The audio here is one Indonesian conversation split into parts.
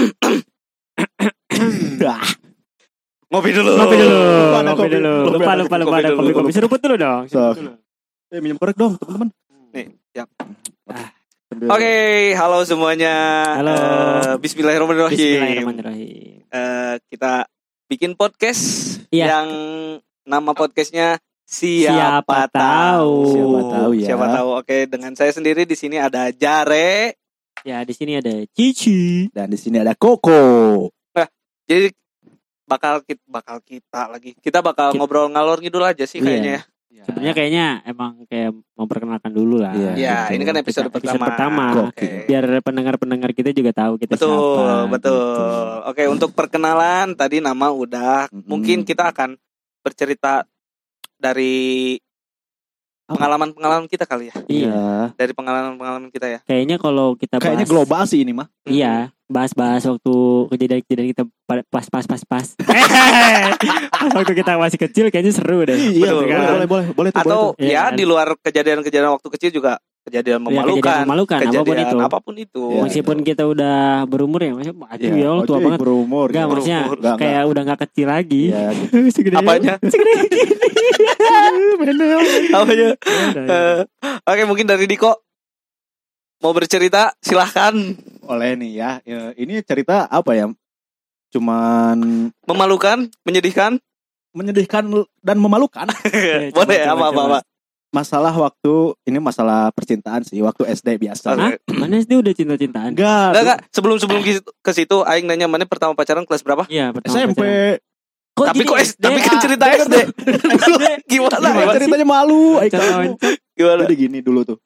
Ngopi dulu. Ngopi dulu, Lupa ngopi kopi. dulu. Lupa Lupa, ada lupa, kopi ada dulu. kopi-kopi. Seruput dulu dong. Dulu. Eh minum korek dong teman-teman. Nih, siap. Sambil- Oke, halo semuanya. Halo. Eh, Bismillahirrahmanirrahim. Bismillahirrahmanirrahim. Eh, kita bikin podcast Iya. yang nama podcastnya Siapa Siapa, Tahu. Siapa tahu ya. Siapa tahu. Oke, dengan saya sendiri di sini ada Jare. Ya, di sini ada Cici. Dan di sini ada Koko. Jadi bakal kita bakal kita lagi. Kita bakal Kita- ngobrol ngalor ngidul aja sih Iya. kayaknya. ya. Sebenarnya kayaknya emang kayak memperkenalkan dulu lah. Iya. Ya, betul. ini kan episode Episode pertama. pertama. Oke. Biar pendengar-pendengar kita juga tahu kita Betul, siapa. betul. gitu. Oke, untuk perkenalan tadi nama udah. Mm-mm. Mungkin kita akan bercerita dari pengalaman-pengalaman kita kali ya. Iya. Dari pengalaman-pengalaman kita ya. Kayaknya kalau kita bahas Kayaknya global sih ini mah. Iya, bahas-bahas waktu kejadian-kejadian kita pa- pas pas pas pas. Pas waktu kita masih kecil kayaknya seru deh. Iya, Betul, boleh, kan? boleh, boleh, boleh, tuh, boleh Atau tuh. Iya, ya kan? di luar kejadian-kejadian waktu kecil juga kejadian Ya, memalukan. kejadian memalukan apa pun kejadian itu. apa pun itu. Iya. Meskipun kita udah berumur ya, maksudnya Iya, ya Allah tua ojek banget. berumur. Enggak, gitu. maksudnya Berumur. Enggak, kayak udah nggak kecil lagi. Iya, gitu. Segede Apanya? Segede gini. Apanya? Ya. Eh, Oke, mungkin dari Diko mau bercerita silahkan Oleh nih ya. Ya, Ini cerita apa ya? Cuman memalukan, menyedihkan. menyedihkan dan memalukan. Iya, Boleh apa apa, apa. Masalah waktu ini masalah percintaan sih, waktu SD biasa. Hah? Mana sih udah cinta-cintaan? Enggak, Enggak, enggak. Sebelum sebelum ke situ- ke situ aing nanya mana pertama pacaran kelas berapa? Iya, pertama SMP. pacaran. Kok tapi kok S- tapi kan SD? cerita Ah, SD. Gimana? Gimana ceritanya malu? Gimana? Jadi gini dulu tuh.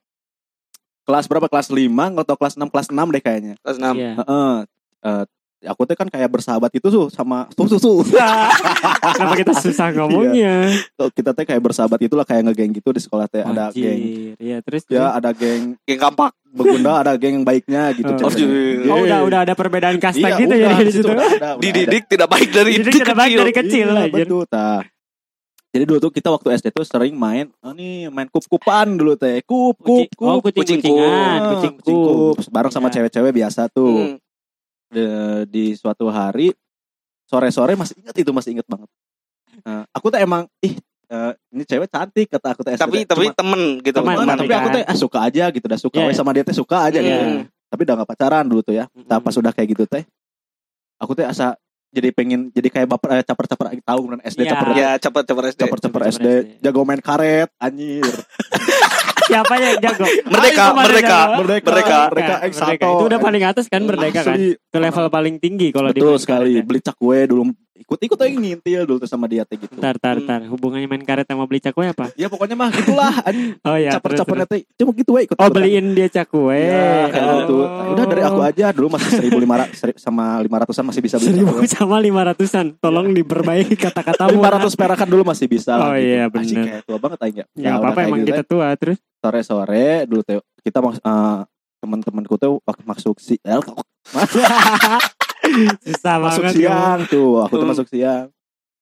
Kelas berapa? Kelas 5 atau kelas 6? Kelas 6 deh kayaknya. Kelas 6. Iya. Heeh. Eh, aku tuh kan kayak bersahabat itu tuh sama susu. Kenapa kita susah ngomongnya? kita teh kayak bersahabat itulah kayak ngegeng gitu di sekolah teh ada geng. Iya, terus Ya ada geng Geng kampak. begunda, ada geng yang baiknya gitu. Oh, ceritanya. Oh, Iya. udah udah ada perbedaan kasta Iya, gitu udah, ya di di situ udah udah Dididik tidak baik dari Jadi dari kita baik kecil. dari kecil Iya, betul, tah. Jadi dulu tuh kita waktu SD tuh sering main, oh nih main kup-kupan dulu teh, kup, kup, Kucing- Oh, kup, kucing Ah, kucing kucing kup. kup. bareng sama Iya. cewek-cewek biasa tuh. Hmm. De- di suatu hari sore-sore masih inget itu masih inget banget. Nah, aku tuh emang ih eh, ini cewek cantik kata aku tuh. Tapi tapi Cuma- temen gitu. Teman, teman, tapi aku kan? tuh ah, suka aja gitu dah suka Iya. we sama dia teh suka aja gitu. Hmm. Tapi udah gak pacaran dulu tuh ya. Mm-mm. Nah, pas udah kayak gitu teh aku tuh asa jadi pengen jadi kayak baper eh, caper-caper tahu kemudian SD Iya. caper Ya cepet cepet SD. caper-caper Caper SD, SD. jago main karet anjir. Siapa yang jago? Merdeka, Ayo, merdeka, jago? Merdeka, Merdeka. merdeka, Merdeka. Exato. Itu udah paling atas kan merdeka kan? Asli. Itu level paling tinggi kalau di Betul sekali. Beli cakwe dulu ikut-ikut aja ngintil dulu tuh sama dia teh gitu. Tar tar Hmm. tar. Hubungannya main karet sama beli cakwe apa? Ya pokoknya mah gitulah. Oh iya. terus. teh cuma gitu we ikut. Oh beliin dia cakwe. Ya, kayak Oh. gitu. Udah dari aku aja dulu masih 1500 sama 500-an masih bisa beli Seribu sama lima ratusan. Tolong diperbaiki kata-katamu. 500 perakan dulu masih bisa lah. Oh iya, Anjing, bener. kayak tua banget aja. Ya apa-apa emang kita tua terus. sore-sore dulu teh kita mas eh, teman-temanku tuh waktu masuk si eh, Susah masuk banget. siang tuh aku tuh masuk siang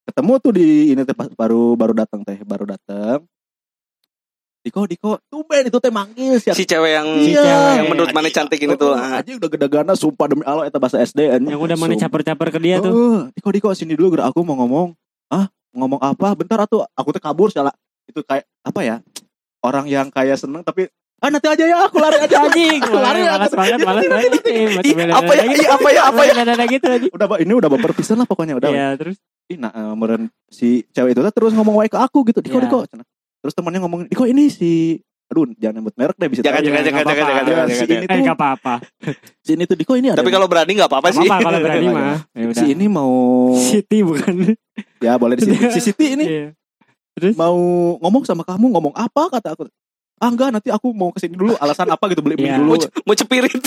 ketemu tuh di ini teh baru baru datang teh baru datang Diko Diko tumben itu teh manggil siapa Si cewek yang Si cewek. yang menurut mana cantik ini tuh. ah. aja udah gede-gana sumpah demi Allah eta bahasa SD anjing. Yang udah mana caper-caper ke dia tuh. Oh, Diko Diko sini dulu gerak aku mau ngomong. Ah, ngomong apa? Bentar atuh. Aku tuh kabur salah. Itu kayak apa ya? Orang yang kayak seneng tapi ah nanti aja ya aku lari aja Anjing, lari ya. malas banget, malas banget. Eh, Ih, macam apa ya? apa ya? Apa ya? Gitu. Udah Pak, ini udah baper pisan lah pokoknya udah. Iya, terus nah, eh, meren si cewek itu tuh terus ngomong wae ke aku gitu. Diko Iya. Diko. Terus temannya ngomong, "Diko ini si Aduh, jangan nyebut merek deh bisa Jangan, jangan, Iya, jangan, nggak jangan, apa-apa. jangan, jangan, Si jangan. ini eh tuh, enggak apa-apa. si ini tuh Diko ini ada. Tapi kalau berani nggak apa-apa sih. Kalau berani Iya, mah? Ya si ini mau Siti bukan. ya boleh di sini. Si Siti ini Iya. Terus mau ngomong sama kamu ngomong apa kata aku ah enggak nanti aku mau ke sini dulu alasan apa gitu beli beli Iya. dulu Mau, ce- mau cepirit.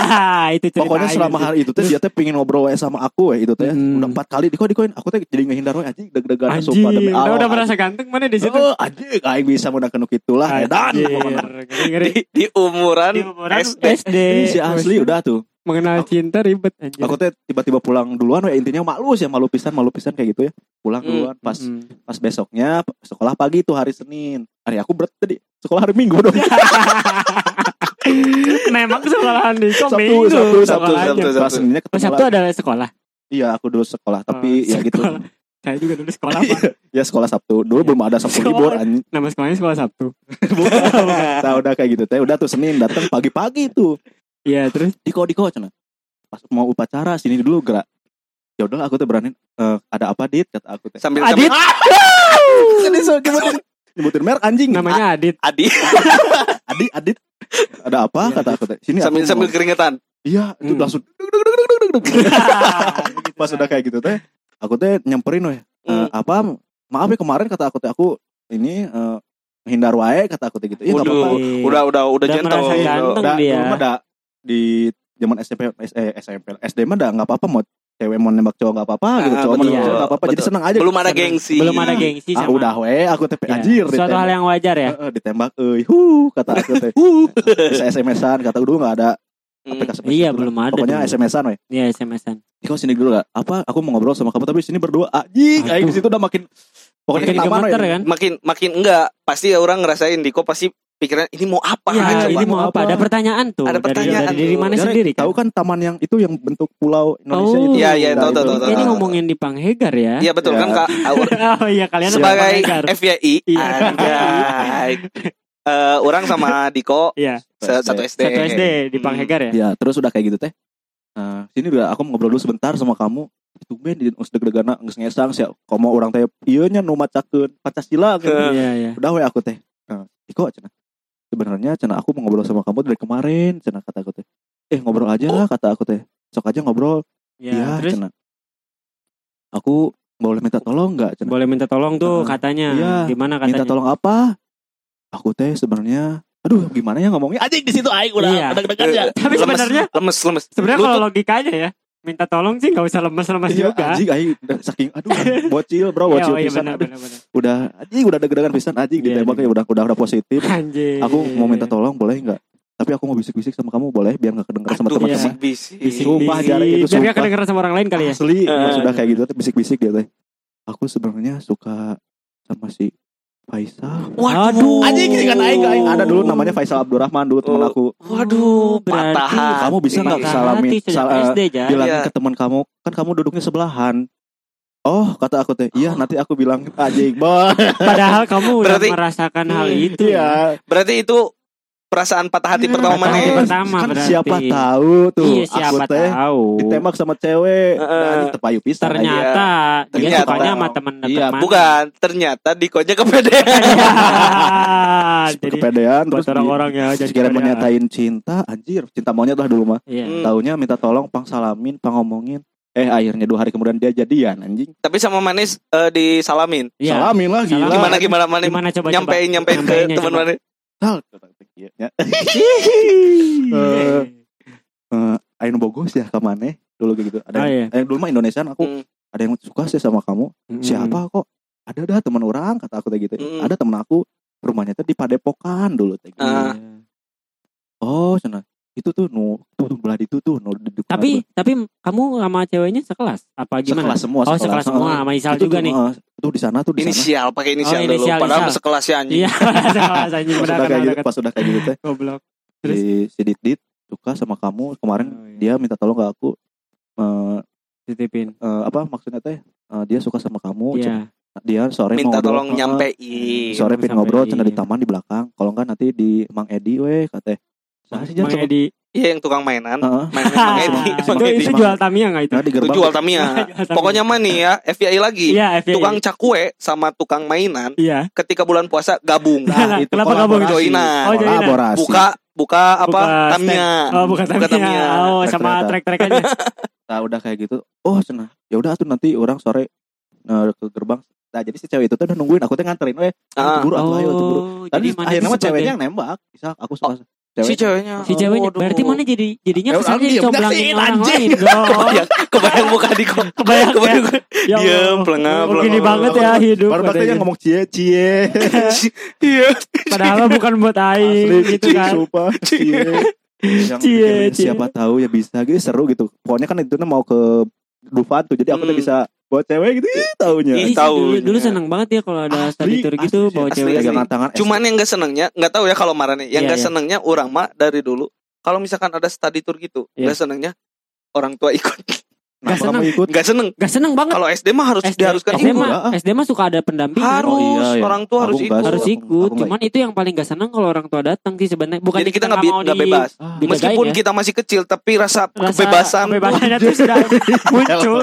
itu cerita pokoknya selama hari itu teh dia teh pengen ngobrol sama aku ya itu teh Hmm. udah empat kali diko dikoin aku teh jadi ngehindar wae anjing deg-degan sumpah demi udah, Allah udah merasa ganteng mana di situ? oh anjing aing bisa edan Anjir, pokoknya. ngeri-ngeri. di, di umuran, Di umuran SD. SD. Si asli udah tuh Mengenal cinta ribet anjir. aku teh tiba-tiba pulang duluan we intinya malu sih malu pisan malu pisan kayak gitu ya pulang Hmm. duluan pas Mm. pas besoknya sekolah pagi tuh hari Senin hari aku berat tadi sekolah hari Minggu dong Memang sekolahan nih kok Sabtu, minggu Sabtu, Sabtu. Sabtu, Kelas Seninnya ketemu Sabtu ada sekolah. Iya, aku dulu sekolah, tapi Oh, ya gitu. sekolah. Saya juga dulu sekolah. Pak. ya sekolah Sabtu. Dulu belum ada Sabtu Sekolah. libur anjing. Nama sekolahnya sekolah Sabtu. Nah, udah kayak gitu teh. Udah tuh Senin datang pagi-pagi tuh. Iya, terus Diko Diko cenah. Pas mau upacara sini dulu gerak. Ya udahlah aku tuh berani eh, ada apa dit kata aku teh. Sambil Adit Jadi so nyebutin nyebutin merek anjing. namanya Adit. Adi Adit Adit. Ada apa Iya. kata aku teh. Sini aku sambil sambil keringetan. Iya, itu Hmm. langsung. Pas udah kayak gitu teh, aku teh nyamperin weh. Eh, Hmm. apa maaf ya kemarin kata aku teh aku ini eh, menghindar wae kata aku teh gitu. Iya enggak apa-apa. Iya. udah udah udah Udah gentle. merasa Udah- ganteng. Udah, di zaman SMP eh, SMP SD mah dah enggak apa-apa mau cewek mau nembak cowok enggak apa-apa gitu. Ah, Cowok mau nembak cowok enggak apa-apa. Jadi senang aja. Belum ada Senang. gengsi. Belum ada gengsi Ah sama. udah we aku teh Iya. anjir Suatu hal yang wajar ya. Ditembak euy. Huh kata aku teh. Bisa SMS-an kata dulu enggak ada Hmm. aplikasi Iya, belum ada Pokoknya. SMS-an we. Iya, SMS-an. Kau sini dulu gak? Apa? Aku mau ngobrol sama kamu tapi sini berdua. Anjing, Aduh. aing di situ udah makin pokoknya Makin kan? Makin makin enggak pasti orang ngerasain Diko pasti pikiran ini mau apa Iya, coba. ini mau apa? Ada pertanyaan tuh. Ada dari- pertanyaan dari, diri tuh. mana sendiri kan? Tahu kan taman yang itu yang bentuk pulau Indonesia Oh. itu. Iya, iya, Nah, tahu, itu. tahu, tahu, Ini ngomongin di Panghegar ya. Iya betul Ya. kan Kak oh iya kalian sebagai. FYI Iya. anjay. Eh, orang sama Diko Iya, se- satu SD. satu SD di Hmm. Panghegar ya. Ya, terus udah kayak gitu teh. Nah, sini udah aku ngobrol dulu sebentar sama kamu. Itu ben di us deg-degana geus ngesang sia komo orang teh ieu nya nu macakeun Pancasila gitu. Iya, iya. Udah we aku teh. Nah, Iko cenah. Sebenarnya cenah aku mau ngobrol sama kamu dari kemarin cenah kata aku teh. Eh ngobrol aja lah kata aku teh. Sok aja ngobrol. Iya, Iya, terus cenah. Aku boleh minta tolong nggak cenah? boleh minta tolong tuh Heeh. katanya. Iya, Gimana katanya? Minta tolong apa? Aku teh sebenarnya aduh gimana ya ngomongnya anjing di situ aing udah Iya. udah deg-degan ya. Tapi sebenarnya lemes lemes. sebenarnya kalau logikanya ya minta tolong sih nggak usah lemes-lemes Iya, juga. anjing aing udah saking aduh bocil bro Iya, bocil oh iya pisan benar benar. udah anjing udah deg-degan pisan anjing Iya, ditembak ya udah udah udah positif Anjing. aku mau minta tolong boleh nggak tapi aku mau bisik-bisik sama kamu boleh biar nggak kedengeran sama teman-teman bisik-bisik. Bisik, Sumpah, bisik. jarang itu, Biar nggak sumpah. kedengeran sama orang lain kali ya. asli ya sudah kayak gitu bisik-bisik gitu aku sebenarnya suka sama si Faisal Aduh. anjing ini kan aing aing ada dulu namanya Faisal Abdurrahman dulu teman Oh. aku Waduh, berarti patahan. kamu bisa nggak patah salamin sal- eh, SD ya. bilangin Iya. ke teman kamu kan kamu duduknya sebelahan oh kata aku teh iya nanti aku bilang anjing boy Padahal kamu udah Berarti- merasakan hal itu ya. iya Berarti itu perasaan patah hati pertama Patah mana? hati ya? pertama kan berarti. siapa tahu tuh Iya siapa aku teh tahu. ditembak sama cewek Heeh. nah, tepayu anjing. Ternyata dia Ternyata. sukanya sama teman-teman. Iya, Bukan, ternyata Dikonya kepedean. Jadi kepedean terus orang-orang ya jadi kepedean. menyatain cinta anjir cinta monyet lah dulu mah Iya. Hmm. taunya minta tolong pang salamin pang ngomongin eh akhirnya dua hari kemudian dia jadian anjing Tapi sama manis eh, disalamin. Iya. salamin lah gila Salamin. Gimana gimana manis? Gimana coba nyampein nyampein ke teman coba. Mana? Sal, kata dia, ya. Eh, eh, Aing bogos ya ke mana dulu kayak gitu ada Oh, yang, iya. yang dulu mah Indonesian aku Hmm. ada yang suka sih sama kamu Hmm. siapa kok ada dah teman orang kata aku kayak gitu Mm. ada teman aku rumahnya tuh di Padepokan dulu teh gitu. Ah. oh sana itu tuh nu tuh tuh belah itu tuh nu di depan Tapi tapi kamu sama ceweknya sekelas apa gimana? sekelas semua Oh sekelas semua sama Isal juga tuh, nih. heeh. tuh di sana tuh di sana Inisial pakai inisial, Oh, dulu. inisial, Padahal inisial. sekelas ya anjing. Iya, sekelas anjing pas udah kayak gitu pas udah kayak gitu teh goblok. Terus? si si dit dit suka sama kamu kemarin Oh, iya. dia minta tolong ke aku eh, Titipin. eh, apa maksudnya teh eh, dia suka sama kamu Iya. dia sore Minta mau ngobrol, tolong nyampein. sore pin ngobrol cina di taman di belakang kalau enggak nanti di Mang Edi weh kata Nah, sih Mang jangan Edi. Iya yang tukang mainan. Heeh. Main Mang Edi. Mang itu, Edi. itu jual Tamiya nggak itu? Nah, Itu jual Tamiya. Pokoknya mah nih ya, FYI lagi. Iya. Tukang cakwe sama tukang mainan Iya. ketika bulan puasa gabung. Nah, itu kenapa gabung? kolaborasi. Joinan. Oh. Kolaborasi. Buka buka apa? Buka Tamiya. Oh, bukan Buka Tamiya. Tamiya. Oh, sama Trek-trekan. trek-trekannya. Nah, udah kayak gitu. Oh, cenah. Ya udah tuh nanti orang sore eh, ke gerbang. Nah, jadi si cewek itu tuh udah nungguin aku tuh nganterin weh. Ah, Buru atuh ayo tuh buru. Oh, Tadi mana akhirnya mah ceweknya yang nembak. Bisa aku suka si ceweknya. Si ceweknya Waduh. berarti mana jadi jadinya Ya, kesannya dicomblangin nyaksiin, orang anjing. lain dong. Kebayang, kebayang muka di kok. Kebayang ya. Kebayang. Ya Diem, Allah. pelengah, Oh, pelengah. Gini banget ya hidup. Baru tadi gitu. ngomong cie cie. Iya. Padahal bukan buat aing Asli, gitu cie, kan. Sumpah, cie. Yang Cie, cie. siapa tahu ya bisa gitu seru gitu. Pokoknya kan itu mau ke Dufan tuh. Jadi aku tuh Hmm. bisa buat cewek gitu ih, taunya Iya sih, tahu. dulu, dulu seneng banget ya kalau ada Asli, study tour asli gitu sih, bawa asli, cewek asli. pegangan tangan Cuman yang gak senengnya, nggak tahu ya kalau marane. Yang Iya, gak iya. senengnya orang mah dari dulu. Kalau misalkan ada study tour gitu, Iya. nggak senengnya orang tua ikut. Kenapa seneng. kamu ikut Nggak seneng. Gak seneng banget Kalau SD mah harus SD, diharuskan SD ikut. mah. SD mah suka ada pendamping Harus, Oh, iya, iya. orang tua harus Aku ikut. nggak harus ikut aku nggak cuman itu yang paling gak seneng kalau orang tua datang sih sebenarnya bukan Jadi kita nggak di- bebas. Ah, Meskipun ya. kita masih kecil, tapi rasa, Rasa kebebasan. kebebasannya tuh sudah muncul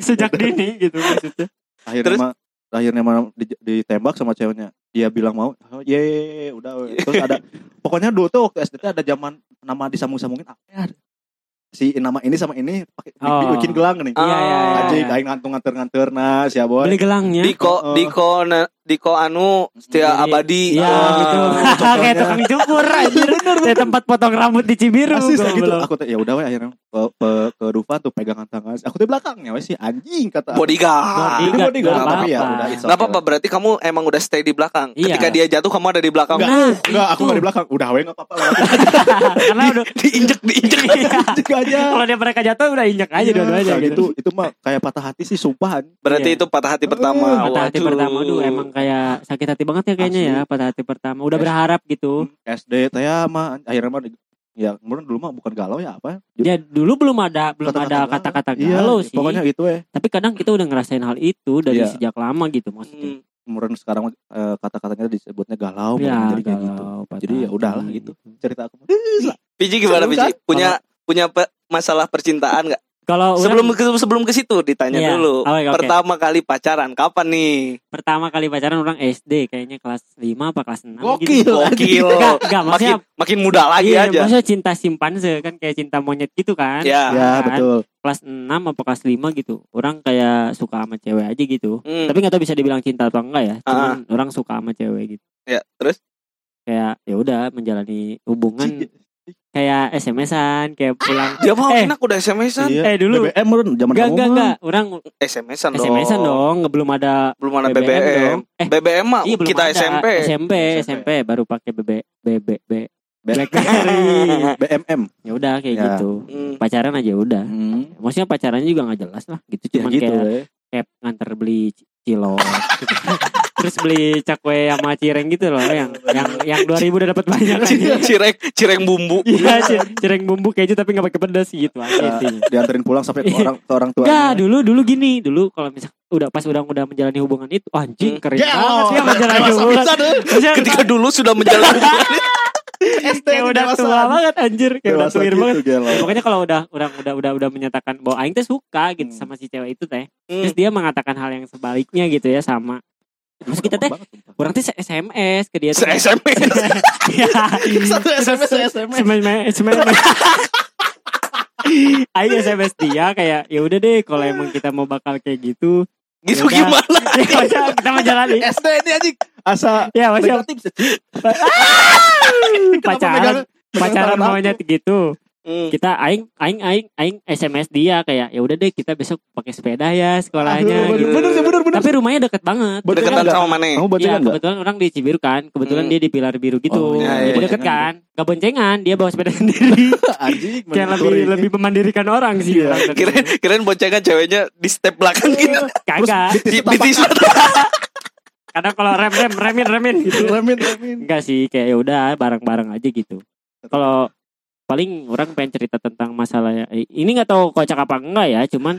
sejak dini gitu maksudnya. Akhirnya Terus? mah akhirnya mah di- ditembak sama ceweknya. Dia bilang mau oh, ye udah terus ada pokoknya dulu tuh waktu SD tuh ada zaman nama disambung-sambungin apa ya si nama ini sama ini pakai Oh. bikin gelang nih Iya, iya, iya. anjing aing ngantung nganter-nganter nah si boy beli gelangnya Diko, Oh. Diko, na- Diko anu setia Jadi- abadi. Iya Ah. gitu. Kayak tukang cukur anjir. Kayak tempat potong rambut di Cibiru. Gua gitu. belum. Aku tuh ya udah we akhirnya ke, ke, ke Dufan tuh pegangan tangan. Aku tuh belakangnya we sih anjing kata. aku. Bodyguard. Bodyguard, bodyguard nggak tapi ya apa-apa. udah Nggak okay apa-apa berarti kamu emang udah stay di belakang. Iya. Ketika dia jatuh kamu ada di belakang. Enggak, Nah, enggak, aku itu. enggak di belakang. Udah we enggak apa-apa. Karena udah diinjek diinjek. Iya. Aja. Kalau dia mereka jatuh udah injak aja Iya, dua-duanya gitu. gitu. Itu mah kayak patah hati sih sumpahan. Berarti Iya. itu patah hati pertama. Patah hati Waduh. pertama tuh emang kayak sakit hati banget ya kayaknya ya patah hati pertama. Udah Yes. berharap gitu. SD teh ya mah akhirnya mah ya kemudian dulu mah bukan galau ya apa? Ya dulu belum ada belum ada kata-kata Iya, galau sih. Pokoknya gitu ya. Tapi kadang kita udah ngerasain hal itu dari Iya. sejak lama gitu maksudnya. Hmm. Kemudian sekarang eh, kata-katanya disebutnya galau, Ya, jadi kayak gitu. Jadi ya udahlah gitu. Cerita aku. Piji gimana Piji? kan? Punya punya pe- masalah percintaan nggak? Kalau orang- Sebelum ke sebelum ke situ ditanya Iya. dulu. Oh, iya, oke. Pertama kali pacaran kapan nih? pertama kali pacaran orang SD kayaknya kelas 5 apa kelas 6 Gokil. gitu. Gokil. Enggak, enggak makin maksudnya makin muda lagi iya, aja. maksudnya cinta simpanse kan kayak cinta monyet gitu kan. Ya. Ya, Kan? betul. Kelas 6 apa kelas 5 gitu. Orang kayak suka sama cewek aja gitu. Hmm. Tapi nggak tahu bisa dibilang cinta atau enggak ya. Cuman orang suka sama cewek gitu. Ya, terus Kayak ya udah menjalani hubungan kayak SMS-an, kayak pulang. dia mau Eh. enak udah SMS-an. Iya. Eh dulu BBM meren zaman Enggak, kamu enggak, enggak. Orang SMS-an dong. SMS-an dong, belum ada Belum ada BBM BBM. dong. Eh, BBM mah Iya kita ada. SMP. SMP, SMP. SMP baru pakai BB BB B BlackBerry. BMM. ya udah kayak Ya. gitu. Hmm. Pacaran aja udah. Hmm. Maksudnya pacarannya juga nggak jelas lah gitu. Ya Cuman gitu. kayak we. kayak nganter beli cilok gitu. Terus beli cakwe sama cireng gitu loh yang yang yang 2000 udah dapat banyak aja. cireng cireng bumbu. Iya, ci- cireng bumbu keju tapi nggak pakai pedas gitu aja Ya, intinya. dianterin pulang sampai ke Iya. orang ke orang tua. Enggak, dulu dulu gini, dulu kalau misal udah pas udah udah menjalani hubungan itu anjing Hmm. keren Ya, banget ya oh, menjalani hubungan. eh. Ketika dulu sudah menjalani SD kayak udah tua banget anjir kayak udah gitu, banget. Ya, pokoknya kalau udah udah udah udah udah menyatakan bahwa aing teh suka gitu Hmm. sama si cewek itu teh Hmm. terus dia mengatakan hal yang sebaliknya gitu ya sama Terus kita teh orang teh SMS ke dia SMS. Iya. Satu SMS SMS. SMS SMS Aing SMS dia kayak ya udah deh kalau emang kita mau bakal kayak gitu Gitu Yaudah. gimana? ya kita menjalani SD ini anjing. Asa ya maksudnya negatif sih. pacaran pacaran maunya gitu Hmm. kita aing aing aing aing SMS dia kayak ya udah deh kita besok pakai sepeda ya sekolahnya Aduh, gitu. bener bener bener. Tapi rumahnya deket banget. Deketan sama mana? Kamu Iya, boncengan enggak? kebetulan orang di Cibiru kan. Kebetulan Hmm. dia di Pilar Biru gitu. Oh, iya, Jadi iya, deket iya. kan. Gak boncengan, dia bawa sepeda sendiri. Anjing. Kayak lebih lebih memandirikan orang sih. Iya. Kirain kirain boncengan ceweknya di step belakang gitu. Kagak. Di, di tisu. Karena kalau rem rem remin remin gitu. Remin remin. Enggak sih, kayak ya udah bareng-bareng aja gitu. Kalau paling orang pengen cerita tentang masalahnya. Ini nggak tahu kocak apa enggak ya, cuman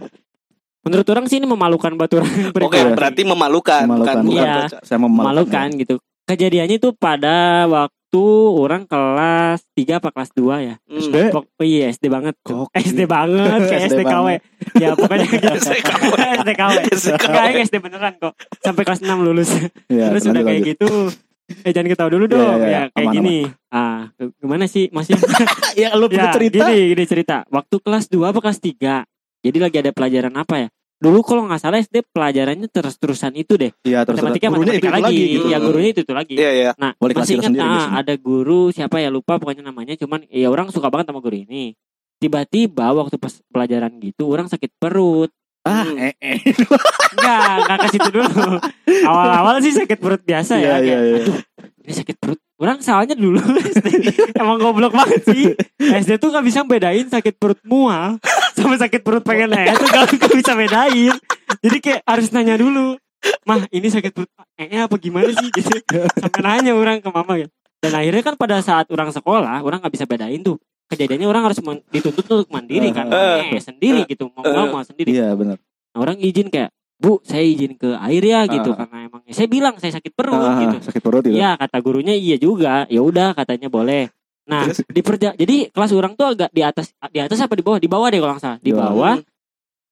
menurut orang sih ini memalukan buat orang Oke, berarti memalukan, bukan Memalukan. bukan Iya. bocah. Saya memalukan. memalukan gitu. Kejadiannya itu pada waktu orang kelas 3 apa kelas 2 ya. Hmm. SD. Pok oh iya SD banget. Gokil. SD banget kayak SD SDKW. banget. ya pokoknya gitu. SDKW. SDKW. SDKW. Enggak, yang SD beneran kok. Sampai kelas 6 lulus. Iya, Terus udah kayak gitu. Eh jangan ketawa dulu Iya, dong. iya, iya. Ya kayak Aman, gini. Ah, gimana sih masih Ya lu ya, punya cerita. Gini, gini cerita. Waktu kelas 2 apa kelas 3. Jadi lagi ada pelajaran apa ya? Dulu kalau nggak salah SD pelajarannya terus-terusan itu deh. Iya, terus matematika gurunya matematika itu lagi. gitu. Ya gurunya itu, itu lagi. Iya, iya. Nah, Boleh masih ingat sendiri ah, biasanya. ada guru siapa ya lupa pokoknya namanya cuman ya orang suka banget sama guru ini. Tiba-tiba waktu pas pelajaran gitu orang sakit perut. Ah, Hmm. eh eh. Enggak, enggak ke situ dulu. Awal-awal sih sakit perut biasa Iya, ya. iya, kayak, iya. Ini sakit perut. Orang soalnya dulu SD emang goblok banget sih. SD tuh gak bisa bedain sakit perut mual sama sakit perut pengen eh itu gak, gak bisa bedain. Jadi kayak harus nanya dulu. Mah ini sakit perut eh apa gimana sih gitu. Sampai nanya orang ke mama gitu. Dan akhirnya kan pada saat orang sekolah, orang nggak bisa bedain tuh. Kejadiannya orang harus dituntut untuk mandiri kan. Eh. Eh, sendiri gitu. Mau nggak mau sendiri. Iya benar. Nah, orang izin kayak, Bu, saya izin ke air ya gitu. Ah. Karena emang saya bilang saya sakit perut Ah, gitu. sakit perut gitu. Iya kata gurunya iya juga. Ya udah katanya boleh. Nah Terus? di perja- jadi kelas orang tuh agak di atas di atas apa di bawah di bawah deh kalau nggak salah di bawah.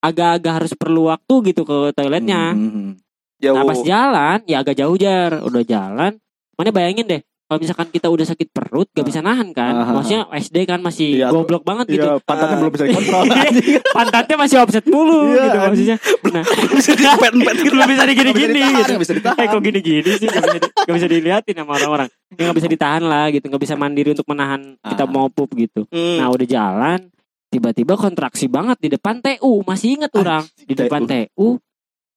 agak-agak harus perlu waktu gitu ke toiletnya. Hmm, hmm, Jauh. Nah pas jalan ya agak jauh jar udah jalan. Mana bayangin deh kalau misalkan kita udah sakit perut gak bisa nahan kan. Ah. Maksudnya SD kan masih Iya, goblok banget hmm. gitu. Iya, pantatnya Ah. belum bisa dikontrol. Pantatnya masih offset mulu Iya, gitu maksudnya. Nah, bisa dipet-pet gitu. belum bisa digini-gini gitu. bisa ditahan. Eh kok gini-gini sih gak bisa, di- nggak bisa diliatin sama orang-orang Ya gak bisa ditahan lah gitu Gak bisa mandiri untuk menahan kita Ah. mau pup gitu Hmm. Nah udah jalan Tiba-tiba kontraksi banget di depan TU Masih inget orang Di depan TU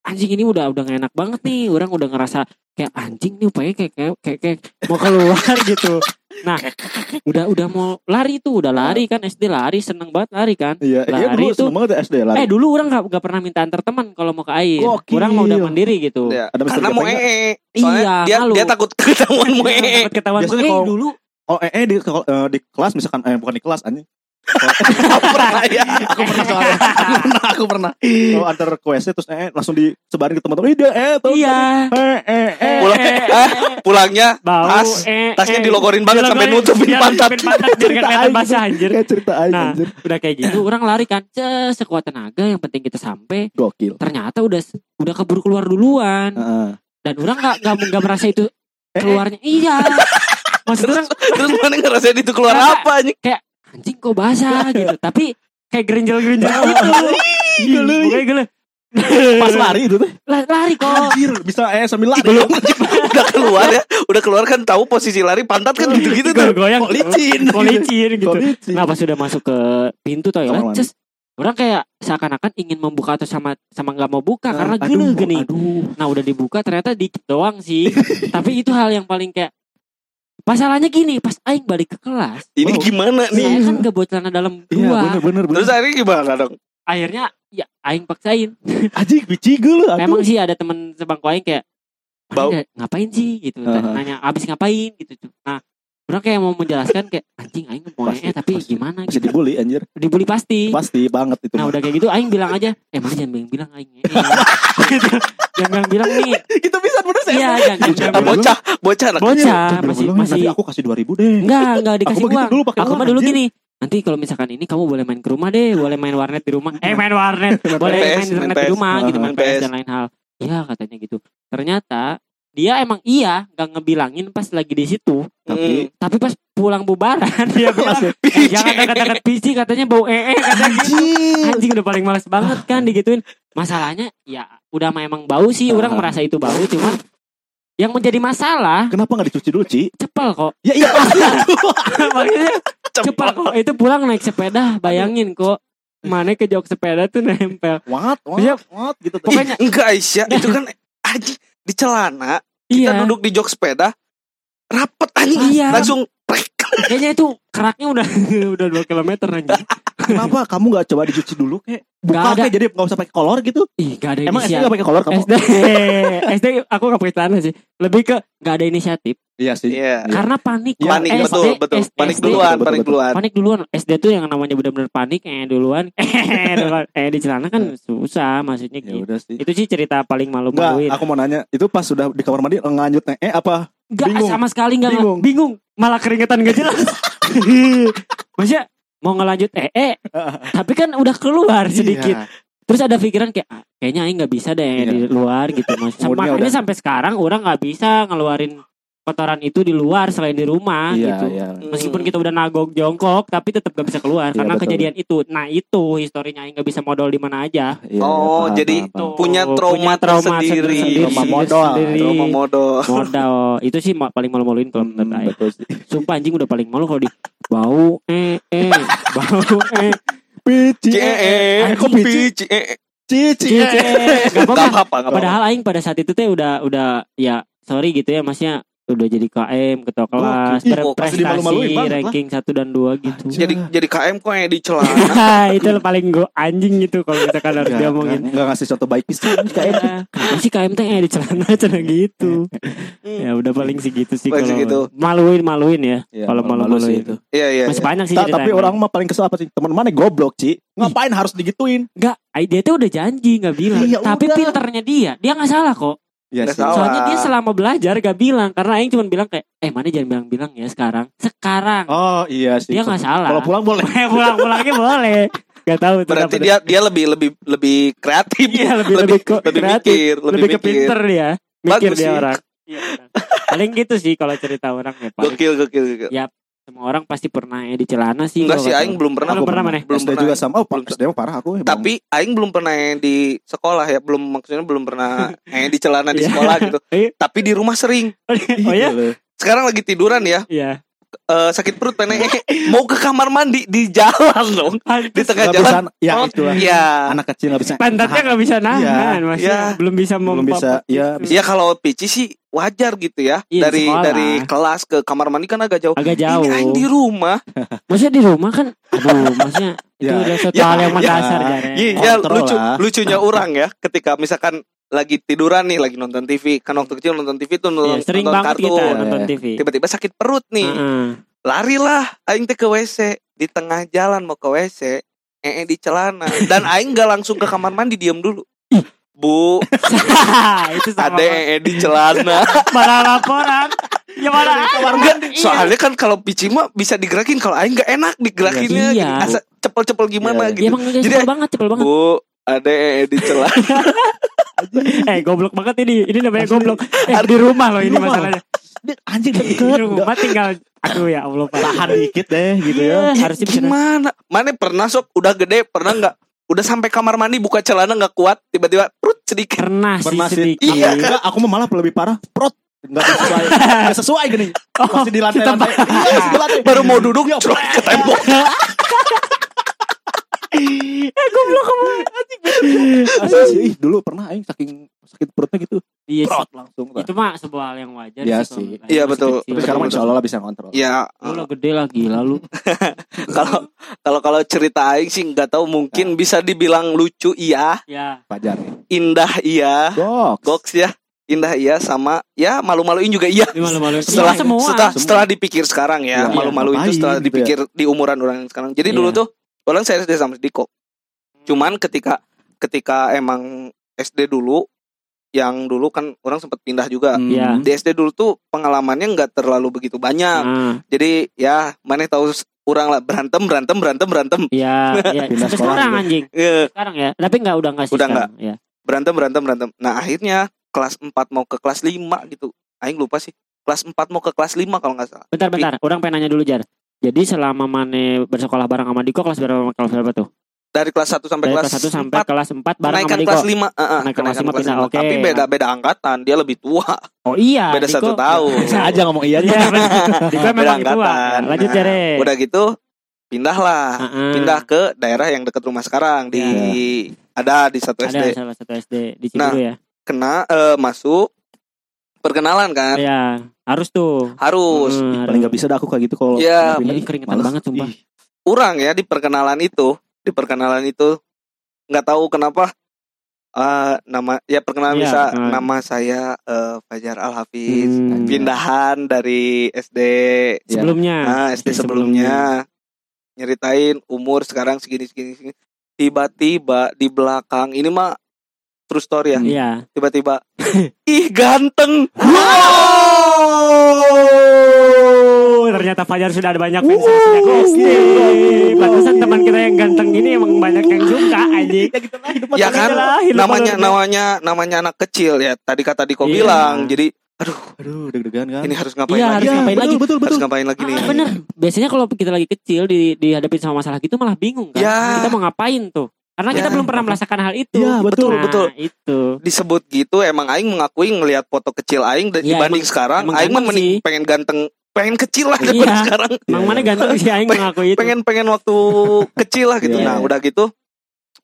Anjing ini udah udah gak enak banget nih Orang udah ngerasa kayak anjing nih upaya kayak, kayak, kayak, kayak mau keluar gitu Nah udah udah mau lari tuh Udah lari kan SD lari seneng banget lari kan Iya, iya Lari dulu itu- seneng banget ya SD lari. Eh dulu orang gak, gak pernah minta antar teman Kalau mau ke air Gokil. Orang mau udah mandiri gitu Ya, Ada karena mau ee. Soalnya Iya, dia malu. dia takut ketahuan mau Iya, ee. takut ketahuan Biasanya kalau- dulu Oh, eh, eh di, eh, di kelas misalkan eh bukan di kelas anjing. Pernah ya. aku pernah soalnya. aku pernah, aku pernah. Kalau antar WC terus eh langsung disebarin ke teman-teman. Dia eh tuh. Iya. Eh eh eh. Pulang, ah, pulangnya Bau, tas eh, tasnya eh. dilogorin banget sampai nutupin pantat. kelihatan aing, basah anjir. Kayak cerita aing Nah, anjir. udah kayak gitu orang lari kan sekuat tenaga yang penting kita sampai Gokil. ternyata udah udah keburu keluar duluan Heeh. dan orang nggak nggak merasa itu Eh, keluarnya iya maksud orang Terus mana ngerasain itu keluar apa anjing? Anjing kok basah gitu tapi kayak gerinjel gerinjel gitu pokoknya gele Pas lari itu tuh. La- lari kok Anjir, bisa eh sambil lari. Belum udah keluar ya. Udah keluar kan tahu posisi lari pantat kan gitu-gitu tuh. goyang Kok licin. Kok licin gitu Kok licin. Nah pas sudah masuk ke pintu toilet, Kamar mandi. ces, orang kayak seakan-akan ingin membuka atau sama sama nggak mau buka karena Aduh, gini gini. Nah udah dibuka ternyata dikit doang sih. Tapi itu hal yang paling kayak Masalahnya gini, pas Aing balik ke kelas, Ini Wow. gimana nih? saya kan gak bawa celana dalam Iya, dua. bener bener bener. Terus akhirnya gimana dong? Akhirnya ya Aing paksain. Anjing biji gue lu. Memang sih ada teman sebangku Aing kayak Bau. "Aing ngapain sih gitu. Aha. Nanya abis ngapain gitu. Nah, orang kayak mau menjelaskan kayak anjing Aing mau Pasti, eh tapi pasti. gimana gitu. dibully anjir. Dibully pasti. Pasti banget itu. Nah mah. udah kayak gitu Aing bilang aja Eh mana jangan bilang bilang Aing eh, gitu. Jangan bilang nih Itu bisa bener saya. Iya jangan Bocah, jangan Ah, bilang. bocah, bocah anak Bocah. masih- bilang, masih- nanti aku kasih 2000 deh. Enggak enggak dikasih Aku begitu uang dulu pakai Aku mah dulu anjir. gini Nanti kalau misalkan ini kamu boleh main ke rumah deh Boleh main warnet di rumah Eh main warnet Boleh main internet di rumah gitu Main PS. dan lain hal Iya katanya gitu Ternyata Dia emang iya Gak ngebilangin pas lagi di situ Hmm. Tapi pas pulang bubaran Dia bilang eh, Jangan dekat-dekat PC Katanya bau ee Katanya gitu anjing udah paling males banget kan digituin masalahnya ya udah mah emang bau sih Ah. orang merasa itu bau cuman yang menjadi masalah Kenapa nggak dicuci dulu, Ci? cepel kok Ya iya pasti. maksudnya cepel kok itu pulang naik sepeda bayangin kok mana ke jok sepeda tuh nempel What? Iya. What? What? Gitu. tuh. pokoknya Enggak Aisyah, itu kan anjing di celana, kita iya duduk di jok sepeda, rapet anjing. Iya. Langsung kayaknya itu keraknya udah udah dua kilometer anjing Kenapa kamu nggak coba dicuci dulu kayak buka Nggak ada. kayak jadi nggak usah pakai kolor gitu? ih gak ada Emang SD inisiatif nggak pakai kolor kamu? SD SD aku gak pakai celana sih lebih ke gak ada inisiatif Iya sih. Iya. karena panik Iya, Panik SD, betul, betul. Panik SD, duluan, betul, panik duluan. panik duluan SD tuh yang namanya benar-benar panik eh duluan eh duluan eh di celana kan susah maksudnya Ya gitu udah sih. itu sih cerita paling Enggak, malu-maluin aku mau nanya, itu pas sudah di kamar mandi lanjut eh apa? Enggak bingung. sama sekali enggak Bingung. bingung. malah keringetan gak jelas maksudnya mau ngelanjut eh eh tapi kan udah keluar sedikit Iya. terus ada pikiran kayak ah, kayaknya aing nggak bisa deh Iya. di luar gitu makanya sampai sekarang orang nggak bisa ngeluarin kotoran itu di luar selain di rumah Iya, gitu iya. Meskipun kita udah nagok jongkok tapi tetap gak bisa keluar Iya, karena betul. kejadian itu. Nah, itu historinya Aing gak bisa modal di mana aja. Iya, Oh, paham, jadi paham, paham. punya trauma tersendiri. Trauma modal. Trauma Trauma modal. modal. itu sih paling malu-maluin kalau menurut Hmm, Aing. betul sih. Sumpah anjing udah paling malu kalau di bau eh eh bau eh Pici. Pici, eh, Cici. cice. Gak Gak apa-apa. apa-apa, gak apa-apa. Padahal Aing pada saat itu teh udah udah ya sorry gitu ya maksudnya udah jadi KM ketua kelas oh, banget lah. ranking 1 dan 2 gitu Anjir. Jadi jadi KM kok yang di celana. Nah, itu paling gue anjing itu kalau misalkan harus Nggak- diomongin nggak- nggak ngasih contoh baik pisan KM Iya, sih KM teh di celana celana gitu ya udah paling segitu sih kalau segitu. maluin maluin ya Iya, kalau malu-malu sih itu Iya iya. masih iya. banyak sih tapi yang orang mah paling kesel apa sih teman mana goblok Ci ngapain harus digituin Enggak, dia tuh udah janji nggak bilang. Iya, Tapi udah. pinternya dia, dia nggak salah kok. Ya sih. Soalnya dia selama belajar gak bilang karena Aing cuma bilang kayak, eh mana jangan bilang-bilang ya sekarang. Sekarang oh iya sih dia nggak salah. kalau pulang boleh pulang-pulangnya boleh. Gak tahu Berarti dia dia lebih lebih lebih kreatif. Iya, lebih- lebih lebih ke- lebih kreatif. mikir, lebih, lebih ke mikir. pinter dia. Mikir Bagus dia sih. orang. Iya. Paling gitu sih kalau cerita orang ya paling Gokil gokil gokil. Ya, semua orang pasti pernah ya di celana sih. Enggak sih aing belum pernah. Belum pernah mana? Belum SD pernah. juga sama oh Belum- SD mah parah aku emang. Tapi aing belum pernah yang di sekolah ya, belum maksudnya belum pernah yang di celana di Iya. sekolah gitu. Iya. Tapi di rumah sering. Oh ya? Sekarang lagi tiduran ya, Iya. Eh, sakit perut pengen mau ke kamar mandi di jalan dong. Di tengah jalan. bisa, ya Oh. Iya. anak kecil nggak bisa Pantatnya nggak bisa nahan, Iya. masih Iya. belum bisa belum bisa ya bisa Ya kalau pici sih wajar gitu ya. Iya, dari sekolah. dari kelas ke kamar mandi kan agak jauh. agak jauh. Ini di rumah. Maksudnya di rumah kan, aduh, maksudnya itu Ya. udah suatu Ya, hal yang ya. mendasar Jar, ya. Iya, ya, Kontrol lucu lah. lucunya orang ya ketika misalkan lagi tiduran nih, lagi nonton TV. Kan waktu kecil nonton TV tuh Iya, nonton, sering nonton kita Iya, nonton iya. TV. Tiba-tiba sakit perut nih. Heeh. Larilah aing teh ke WC di tengah jalan mau ke WC, ee di celana dan aing gak langsung ke kamar mandi diam dulu. Bu, itu sama ada ee di celana. malah laporan. Ya mana? Enggak, soalnya kan kalau pici mah bisa digerakin kalau aing gak enak digerakinnya Iya. gitu. Asa cepel-cepel gimana Iya. Ya gitu. emang udah Jadi, cepel banget, cepel banget. Bu, ada ee di celana. Eh, goblok banget ini. Ini namanya goblok. Eh, di rumah loh ini masalahnya. Anjing Di deket rumah tinggal aduh ya Allah Pak. tahan dikit deh gitu Iya, ya harusnya bisa Gimana? Mana pernah sok udah gede pernah nggak? Udah sampai kamar mandi buka celana nggak kuat tiba-tiba perut sedikit. pernah sih pernah sih sedikit. iya enggak aku mah malah lebih parah prot enggak sesuai enggak sesuai gini masih di lantai lantai iya masih di lantai Baru mau duduk cerak ke tembok. Eh, goblok kamu. Asli sih ih, dulu pernah aing saking sakit perutnya gitu Iya sih. prot langsung Itu mah sebuah hal yang wajar Iya sih. Iya, betul. tapi sekarang insya Allah lah bisa ngontrol Ya Lu lah gede lah gila lu. kalau kalau kalau cerita aing sih nggak tahu mungkin bisa dibilang lucu iya, Ya. pajar indah iya, Goks goks ya. Indah iya sama ya malu-maluin juga iya. Ini malu-malu. Setelah semua. setelah, Semua. setelah dipikir sekarang ya, Iya, malu-maluin itu ngapain setelah gitu dipikir di umuran orang yang sekarang. Jadi Iya. dulu tuh orang saya SD sama Diko. Cuman ketika ketika emang SD dulu yang dulu kan orang sempat pindah juga. Hmm. Iya. Di SD dulu tuh pengalamannya nggak terlalu begitu banyak. Nah, Jadi ya mana tahu orang lah berantem berantem berantem berantem iya, iya. Sampai sekolah sekarang juga. anjing. Eh, Sekarang ya. Tapi enggak udah enggak sih Udah sekarang. Ya. berantem berantem berantem. Nah akhirnya kelas 4 mau ke kelas 5 gitu. Aing lupa sih. Kelas 4 mau ke kelas 5 kalau nggak salah. Bentar bentar, orang pengen nanya dulu Jar. Jadi selama Mane bersekolah bareng sama Diko kelas berapa kelas berapa tuh? Dari kelas 1 sampai Dari kelas, kelas 1 sampai 4 kelas 4 bareng sama Diko. kelas 5 uh, Naik kelas lima pindah, oke. Tapi beda beda angkatan Dia lebih tua Oh iya, Beda Diko- satu tahun. bisa aja ngomong iya Iya. Diko Beda memang tua. angkatan. Lanjut Nah, Jare. Udah gitu Pindah lah Heeh. Pindah ke daerah yang dekat rumah sekarang Di Ada di satu Ada SD salah satu SD di Nah, Ciburu ya. Kena eh, Masuk Perkenalan kan Iya, harus tuh. Harus Hmm, paling nggak bisa dah aku kayak gitu kalau Iya. Ini keringetan Males. banget sumpah. Ih, Orang ya di perkenalan itu Di perkenalan itu nggak tahu kenapa eh, nama ya perkenalan Iya, bisa perkenalan. nama saya eh, Fajar Al Hafiz Hmm. pindahan dari SD Iya. Sebelumnya. Nah, SD sebelumnya nyeritain umur sekarang segini segini, segini. Tiba-tiba di belakang ini mah true story ya. Iya. Tiba-tiba ih ganteng. Oh, ternyata Fajar sudah ada banyak fans sejak SD. Pantesan teman kita yang ganteng ini emang banyak yang suka anjing. Ya kan Adalah hidup namanya manusia. namanya namanya anak kecil ya. Tadi kata Diko Iya. bilang. Jadi aduh aduh deg-degan kan ini harus ngapain Iya, lagi? harus Iya, ngapain betul, lagi? betul betul Harus ngapain lagi nih? Ah, bener. Biasanya kalau kita lagi kecil di dihadapin sama masalah gitu malah bingung kan. Ya. Kita mau ngapain tuh? Karena kita Ya. belum pernah merasakan hal itu. Iya, betul, Nah, betul. Itu. Disebut gitu emang aing mengakui ngelihat foto kecil aing dan Iya, dibanding emang- sekarang emang aing mah mending pengen ganteng pengen kecil lah Iya. daripada sekarang. Emang mana ganteng sih aing mengakui itu. pengen pengen waktu kecil lah gitu. Iya. Nah, udah gitu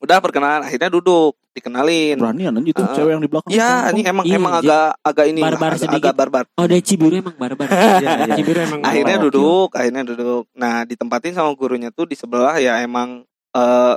udah perkenalan akhirnya duduk dikenalin Beranian anjing itu Ah. cewek yang di belakang. ya ini emang Iya, emang anjing. agak agak ini Barbar agak, sedikit. agak barbar Oh dari Ciburu emang barbar. Iya, iya. Ciburu emang akhirnya duduk akhirnya duduk nah ditempatin sama gurunya tuh di sebelah ya emang eh,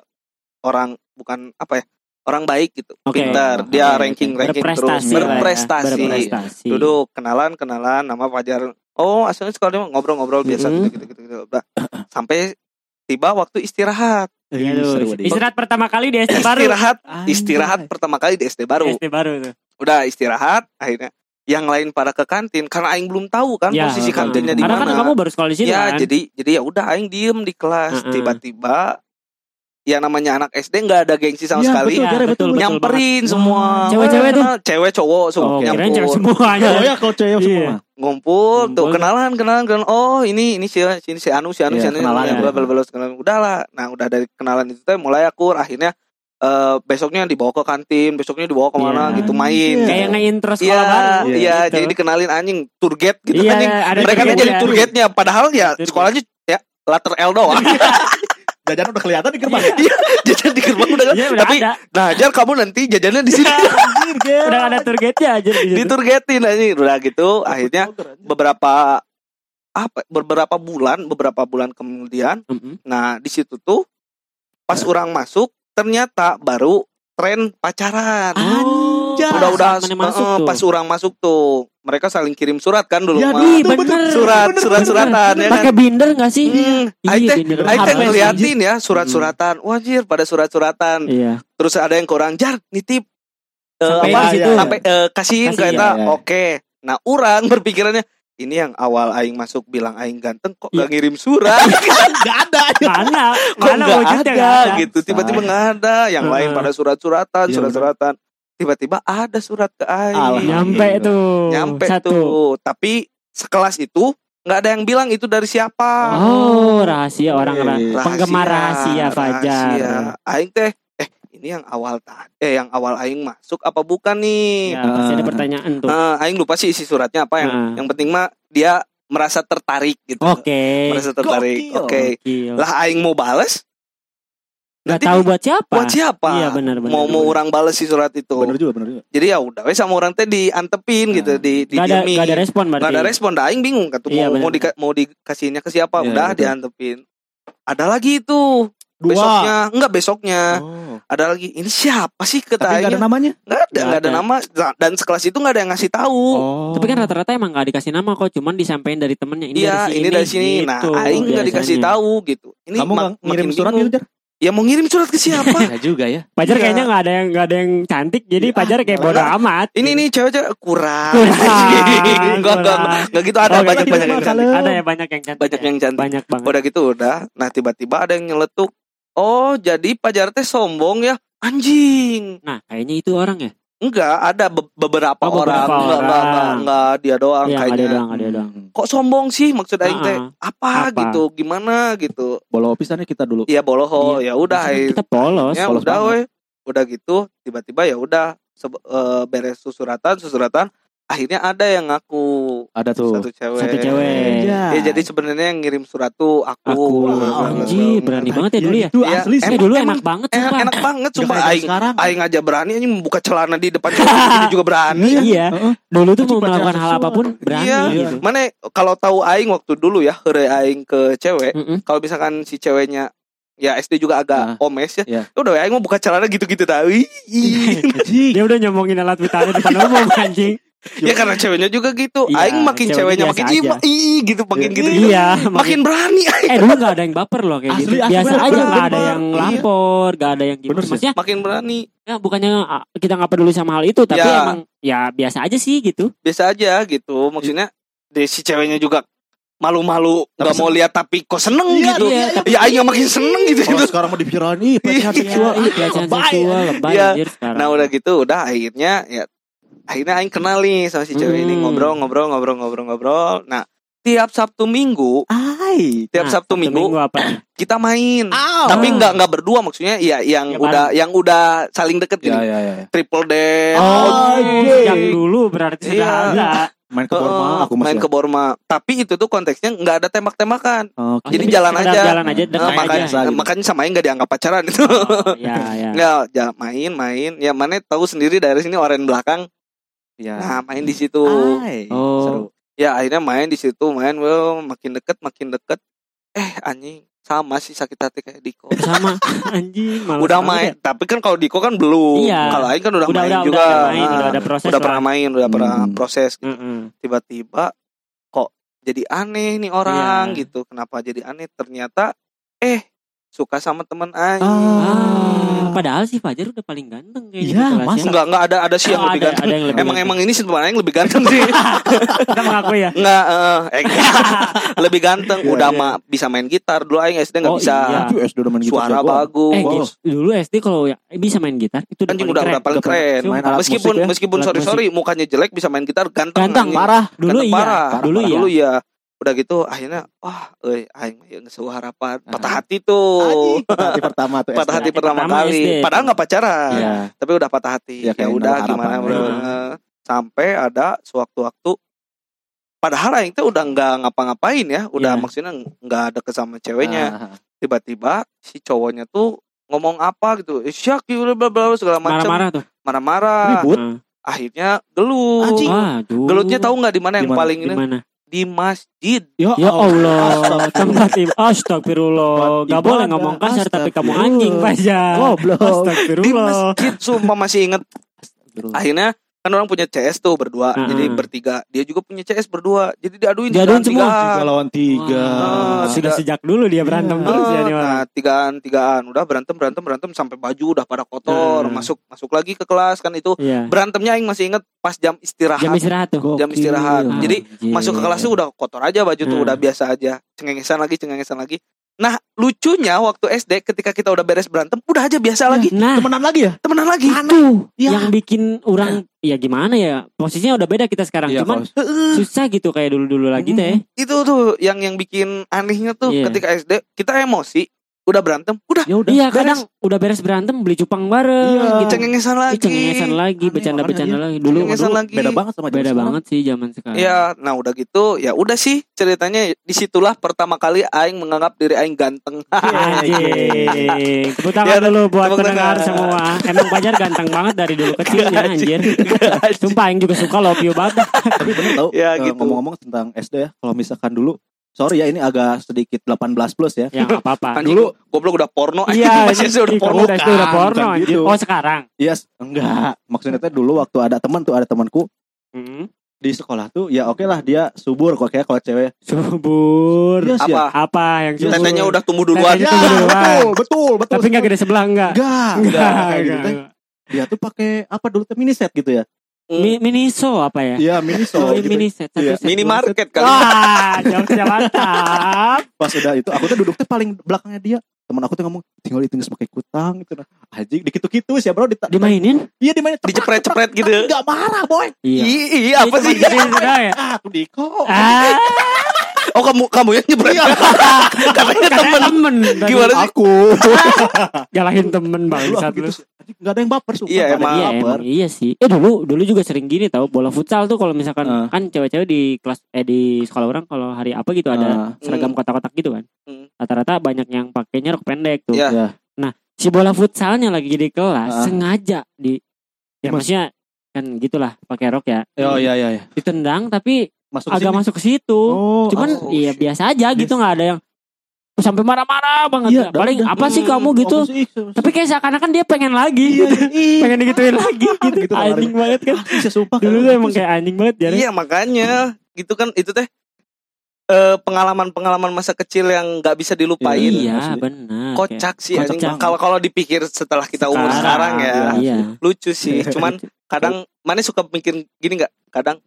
orang bukan apa ya orang baik gitu Oke. pintar Oke, dia ranking ranking terus Berprestasi ya. berprestasi Berprestasi. duduk kenalan kenalan nama Fajar oh asalnya sekolah ngobrol-ngobrol biasa Mhm. gitu, gitu, gitu, gitu. Sampai tiba waktu istirahat Aduh, Adi. istirahat pertama kali di SD baru. istirahat Anjay. istirahat pertama kali di SD baru SD baru tuh. udah istirahat akhirnya yang lain pada ke kantin karena aing belum tahu kan Ya, posisi kantinnya di Karena kan mana kamu baru sekolah di sini ya kan. jadi jadi ya udah aing diem di kelas tiba-tiba ya namanya anak SD nggak ada gengsi sama Iya, sekali betul, Ya, betul, betul, betul nyamperin banget. semua Cewek-cewek tuh? Kenal, cewek cowok semua Oh, nyampur. cewek semuanya. Oh ya kalau cewek Iya. semua. ngumpul tuh Ngumpul. kenalan kenalan kenalan oh ini ini si si, si Anu si Anu si Iya, Anu kenalan ya, ya. bla bla kenalan udah lah nah udah dari kenalan itu teh mulai akur akhirnya eh, besoknya dibawa ke kantin besoknya dibawa ke mana Iya. gitu main Iya. Kayak nge-intro sekolah Iya, baru. iya, gitu. jadi dikenalin anjing guide gitu Iya, anjing. ada Mereka tuh jadi guide-nya padahal ya sekolahnya ya letter L doang. Jajan udah kelihatan di gerbang. Iya, jajan di gerbang udah. Iya, udah Tapi ada. nah, Jar kamu nanti jajannya di sini. Anjir, Ger. Udah ada tour guide-nya aja di di tour guide-in anjing. Udah gitu akhirnya beberapa apa beberapa bulan beberapa bulan kemudian Mm-mm. nah di situ tuh pas orang masuk ternyata baru tren pacaran Anjay. udah udah saat mana masuk eh, tuh. pas orang masuk tuh mereka saling kirim surat kan dulu Ya, mah. Bener. surat bener, surat suratan ya kan Pakai binder gak sih? Hmm, Iya, Habis, ngeliatin ya surat-suratan. Wajir pada surat-suratan. Iya. Terus ada yang kurang jar nitip eh, Sampai apa situ. sampai eh, kasihin Kasih, ke eta. iya, iya. Oke. Nah, orang berpikirannya ini yang awal aing masuk bilang aing ganteng kok Iya. gak ngirim surat Enggak ada. Mana? kok Mana wujudnya ada, gitu tiba-tiba nggak ada yang lain pada surat-suratan Iya, surat-suratan tiba-tiba ada surat ke aing. Nyampe tuh. nyampe Satu. tuh tapi sekelas itu nggak ada yang bilang itu dari siapa Oh, rahasia orang Oke. ra- Rahasia, penggemar rahasia Fajar. rahasia. Aing teh eh ini yang awal tadi eh yang awal aing masuk apa bukan nih? Ya, pasti ada pertanyaan tuh. Eh, aing lupa sih isi suratnya apa yang Ah. yang penting mah dia merasa tertarik gitu. Oke. Merasa tertarik. Oke. Gokil. Lah aing mau bales Gak tahu buat siapa. buat siapa? Iya benar benar. mau mau benar. orang bales si surat itu. Bener juga, bener juga. Jadi ya udah wes sama orang teh diantepin Nah. gitu di di Gak ada gak ada respon berarti. Gak ada respon, dah aing bingung kan tuh Iya, mau mau, benar. dika- mau dikasihnya ke siapa? Iya, udah betul. diantepin. Ada lagi itu Dua. besoknya, enggak besoknya. Oh. Ada lagi. Ini siapa sih kata Tapi enggak ada namanya. Nggak ada, Nggak nggak ada ada. nama dan sekelas itu nggak ada yang ngasih tahu. Oh. Tapi kan rata-rata emang gak dikasih nama kok, cuman disampaikan dari temennya ini Iya, dari ini dari sini. Nah, gitu, aing nggak dikasih tahu gitu. Ini Kamu mak- ngirim makin surat gitu, Jar? Ya mau ngirim surat ke siapa? Ya juga ya. Pajar Iya. kayaknya gak ada yang gak ada yang cantik, jadi Iya, Pajar kayak ah, bodo amat. ini nih cewek-cewek kurang. Enggak, enggak, enggak gitu ada Oh, banyak banyak yang Mas, cantik. ada ya banyak yang cantik. Banyak ya? yang cantik. banyak banget. Udah gitu udah. Nah, tiba-tiba ada yang nyeletuk. Oh, jadi Pajar teh sombong ya? Anjing. Nah, kayaknya itu orang ya. Enggak, ada be- beberapa, Oh, beberapa orang. Enggak, enggak, enggak, orang. enggak dia doang Iya, kayaknya. ada doang, ada doang. Hmm. Kok sombong sih maksud aing teh? Apa, Apa? gitu? Gimana gitu? Bola pisannya kita dulu. Iya boloho, ya udah Maksudnya aing- kita polos. ya polos udah we udah gitu tiba-tiba ya udah eh, beres susuratan susuratan akhirnya ada yang ngaku Ada tuh. satu cewek Satu cewek. Iya. ya jadi sebenarnya yang ngirim surat tuh aku, Aku. Wow, Anjir, berani banget ya dulu ya. Itu Iya, asli sih. Eh dulu enak banget Eh, sumpah. enak banget sumpah kayak aing sekarang. aing aja berani aja membuka celana di depan cewek juga berani Iya. Heeh. Dulu tuh mau melakukan hal apa pun berani Iya. gitu. mana kalau tahu aing waktu dulu ya heure aing ke cewek kalau misalkan si ceweknya ya SD juga agak omes ya Iya. ya udah aing mau buka celana gitu-gitu tahu. Dia udah nyomongin alat vitalnya depan umum anjing. Ya karena ceweknya juga gitu Iya, aing makin ceweknya ceweknya makin ih, aja. ih gitu makin Iya. gitu Iya, makin berani aing. Eh dulu gak ada yang baper loh kayak Asli, gitu. asli, Biasa bener, aja bener, gak ada bener. yang Iya. lapor, gak ada yang gimana. Bener. Maksudnya makin berani ya bukannya ah, kita gak peduli sama hal itu, tapi Ya. emang ya biasa aja sih gitu. biasa aja gitu maksudnya si ceweknya juga malu-malu nggak mau lihat tapi kok seneng Iya, gitu iya, tapi ya aing yang makin seneng gitu Kalau sekarang mau dipikirkan ih pelecehan Iya, seksual. Iya, pelecehan lebay. seksual lebay Iya. anjir sekarang. nah udah gitu udah akhirnya ya akhirnya aing kenal nih sama si cewek ini Hmm. ngobrol ngobrol ngobrol ngobrol ngobrol nah tiap Sabtu Minggu Ai. tiap Nah, Sabtu Minggu apa? kita main Au. tapi nggak nggak berdua maksudnya ya yang Ya, udah yang udah saling deket Ya gitu ya ya. triple date Oh, Anjing. yang dulu berarti sudah Iya. ada. main ke Borma Heeh, aku masih main ke Borma. Tapi itu tuh konteksnya nggak ada tembak-tembakan. Oh, Oh, Jadi jadi jalan aja. Jalan aja Nah, makanya aja gitu. makanya sama nggak dianggap pacaran itu. Oh, ya, ya. Nggak, ya, main main. Ya mana tahu sendiri dari sini oren belakang. Ya. Nah, main di situ. Ay, Oh. seru. Ya akhirnya main di situ, main well, makin deket makin deket. Eh anjing sama sih sakit hati kayak Diko. Sama anjing malas udah main, tapi kan kalau Diko kan belum. Iya. Kalau Aing kan udah, Udah, main udah, juga. udah main, Nah, udah ada proses udah lah. pernah main, udah pernah Hmm. proses. ya. Mm-mm. Tiba-tiba kok jadi aneh nih orang Iya. gitu. Kenapa jadi aneh? Ternyata eh suka sama teman Aing. Ah, padahal si Fajar udah paling ganteng kayaknya Iya, kelasnya. masa? Enggak, enggak ada ada sih yang Oh, lebih ada- ganteng. ada yang lebih emang ganteng. emang ini sih teman Aing lebih ganteng sih. Kita mengaku ya. Enggak, eh, eh, enggak. lebih ganteng. Iya, Udah iya. mah bisa main gitar. Dulu Aing SD enggak Oh, bisa. iya. Itu SD udah main gitar Suara bagus. Eh, Wow. gitu. dulu SD kalau ya, bisa main gitar itu udah Anjing udah keren. udah paling keren. main alat meskipun musik ya. meskipun sorry sorry mukanya jelek bisa main gitar ganteng. Ganteng. Parah. Dulu Ganteng iya. parah. Dulu iya. Iya. Udah gitu akhirnya wah euy aing mah yang sebuah harapan. Patah Ah. hati tuh. Hati pertama tuh. Patah hati pertama Pertama kali. SD. Padahal nggak pacaran. Iya. Tapi udah patah hati. Ya, Ya, kayak udah gimana bro. Iya. Sampai ada sewaktu-waktu Padahal aing tuh udah nggak ngapa-ngapain ya, udah Iya. maksudnya nggak ada sama ceweknya. Tiba-tiba si cowoknya tuh ngomong apa gitu, eh, syak bla bla bla segala macam, Marah-marah tuh. marah-marah. Ribut. Akhirnya gelut. Anjing. Gelutnya tahu nggak di mana yang paling di ini? Di masjid. Ya, Ya Allah, Astagfirullah. tempat ibadah. Astagfirullah. Gak boleh ngomong kasar tapi kamu anjing Fajar. Goblok. Di Astagfirullah. masjid sumpah masih inget. Akhirnya kan orang punya CS tuh berdua, Ah. jadi bertiga. Dia juga punya CS berdua, jadi diaduin Diaduin semua. Tiga lawan tiga. Wah, Ah, sudah tiga. sejak dulu dia berantem Iya. terus ya nih orang. Nah, tigaan, tigaan, udah berantem, berantem, berantem sampai baju udah pada kotor, Hmm. masuk, masuk lagi ke kelas kan itu. Iya. Berantemnya Aing masih inget pas jam istirahat. Jam istirahat tuh. Gokil. Jam istirahat. Ah, Jadi anjir. masuk ke kelas tuh udah kotor aja baju tuh Hmm. udah biasa aja cengengesan lagi cengengesan lagi nah lucunya waktu SD ketika kita udah beres berantem udah aja biasa lagi. Nah, Temenan lagi ya? temenan lagi. Itu Iya. yang bikin orang ya gimana ya posisinya udah beda kita sekarang. Iya, cuman kalau- susah gitu kayak dulu dulu lagi teh. Itu tuh yang yang bikin anehnya tuh Iya. ketika SD kita emosi udah berantem udah ya udah. iya beres. kadang udah beres berantem beli cupang bareng Iya. gitu cengengesan lagi cengengesan lagi bercanda-bercanda makanya lagi dulu dulu lagi Beda banget sama zaman beda sekarang. banget sih zaman sekarang ya nah udah gitu ya udah sih ceritanya di situlah pertama kali Aing menganggap diri Aing ganteng Anjing. Tepuk tangan Ya, dulu buat pendengar semua. Emang Fajar ganteng banget dari dulu kecilnya anjir. Sumpah Aing juga suka love you banget. Tapi bener tau Ya, eh, gitu. Ngomong-ngomong tentang SD ya Kalau misalkan dulu Sorry ya ini agak sedikit 18 plus ya Ya enggak apa-apa. Anjing, Dulu- goblok udah porno Iya, masih ini- SD udah porno kamu udah, porno gitu. Oh sekarang. Yes Enggak Maksudnya tuh dulu waktu ada teman tuh Ada temanku Hmm. Di sekolah tuh Ya oke lah dia subur kok kayak kalau cewek Subur. Yes, ya. apa Apa yang subur? tetenya udah tumbuh duluan Ya Tunggu dulu, betul Betul Betul Tapi enggak gede sebelah enggak? Enggak Enggak. Gitu enggak. Dia tuh pakai Apa dulu tuh mini set gitu ya Mi- Miniso apa ya? Iya mini Oh, so gitu. mini set. Satu Iya. set, mini market kali Wah, jokesnya mantap. Pas udah itu Aku tuh duduk tuh paling belakangnya dia Temen aku tuh ngomong tinggal itu pakai kutang gitu nah. Anjing dikitu-kitu sih ya bro Dita- Dimainin? Iya dimainin Dicepret-cepret gitu. Enggak marah boy Iya. Ih, apa sih ya. Tuh Diko Ah, Oh kamu kamu yang nyebret. Katanya temen. temen. Gimana sih? Aku Nyalahin temen bangsat aku gitu lu. Nggak ada yang baper sumpah Iya, emang. Iya baper. emang iya sih. Eh dulu dulu juga sering gini tau bola futsal tuh kalau misalkan Ah. kan cewek-cewek di kelas eh di sekolah orang kalau hari apa gitu ada Ah, seragam Hmm. kotak-kotak gitu kan. Hmm. Rata-rata banyak yang pakainya rok pendek tuh. Iya. ya. Si bola futsalnya lagi di kelas Ah. sengaja di ya Mas- maksudnya kan gitulah pakai rok ya. Oh iya iya iya. Ditendang tapi Masuk agak sini. masuk ke situ. Oh, Cuman oh, iya shit. biasa aja gitu nggak ada yang sampai marah-marah banget. Iya, ya. Paling apa sih Hmm, kamu gitu? Sih? Tapi kayak seakan-akan dia pengen lagi Iya, gitu. iya. pengen digituin lagi gitu. Gitu, anjing banget kan. Bisa sumpah Dulu kan. tuh emang kayak anjing banget ya. Iya makanya gitu kan itu teh eh, pengalaman-pengalaman masa kecil yang nggak bisa dilupain. Iya, Iya benar. Kocak sih anjing. Kalau kalau dipikir setelah kita umur Sekarang, sekarang, ya Iya. lucu sih. Cuman kadang mana suka mikir gini nggak? Kadang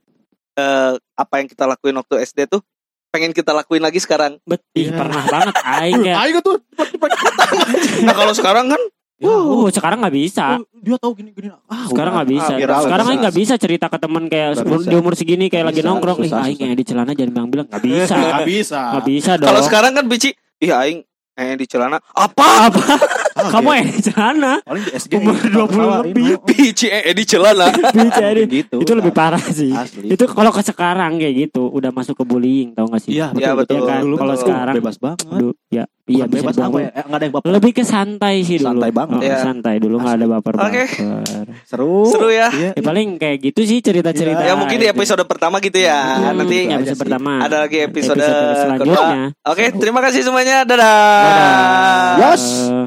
eh, apa yang kita lakuin waktu SD tuh pengen kita lakuin lagi sekarang. Bet, ih, Iya. pernah banget aing kayak. Ayo tuh. Nah kalau sekarang kan Uh, sekarang nggak bisa. Oh, Dia tahu gini gini. Ah, Sekarang udah. nggak bisa. Ah, viral, sekarang aing nggak bisa cerita ke temen kayak di umur segini kayak lagi bisa, nongkrong nih susah, aing yang di celana jangan bilang-bilang nggak bisa. Nggak bisa. Nggak bisa dong. kalau sekarang kan bici, ih aing eh di celana apa? apa? Kaget. Kamu eh di sana. paling di SG Umur ini 20 ketawa-ketawain, lebih. Pici eh di celana. Bicara. gitu Itu lebih parah sih. asli Itu kalau ke sekarang kayak gitu udah masuk ke bullying tau gak sih? iya Iya, betul, betul. kan? dulu Kalau sekarang bebas banget ya, iya bebas apa ya eh, nggak ada yang baper Lebih ke santai sih dulu. Santai banget. Oh, Iya. Santai dulu nggak ada baper Oke. seru Seru ya. iya Ya paling kayak gitu sih cerita-cerita. Ya mungkin di episode pertama gitu ya. Hmm, Nanti ya, episode pertama. ada lagi episode, Episode kedua. selanjutnya. Oke, terima kasih semuanya. Dadah. Dadah. Yos. Eh,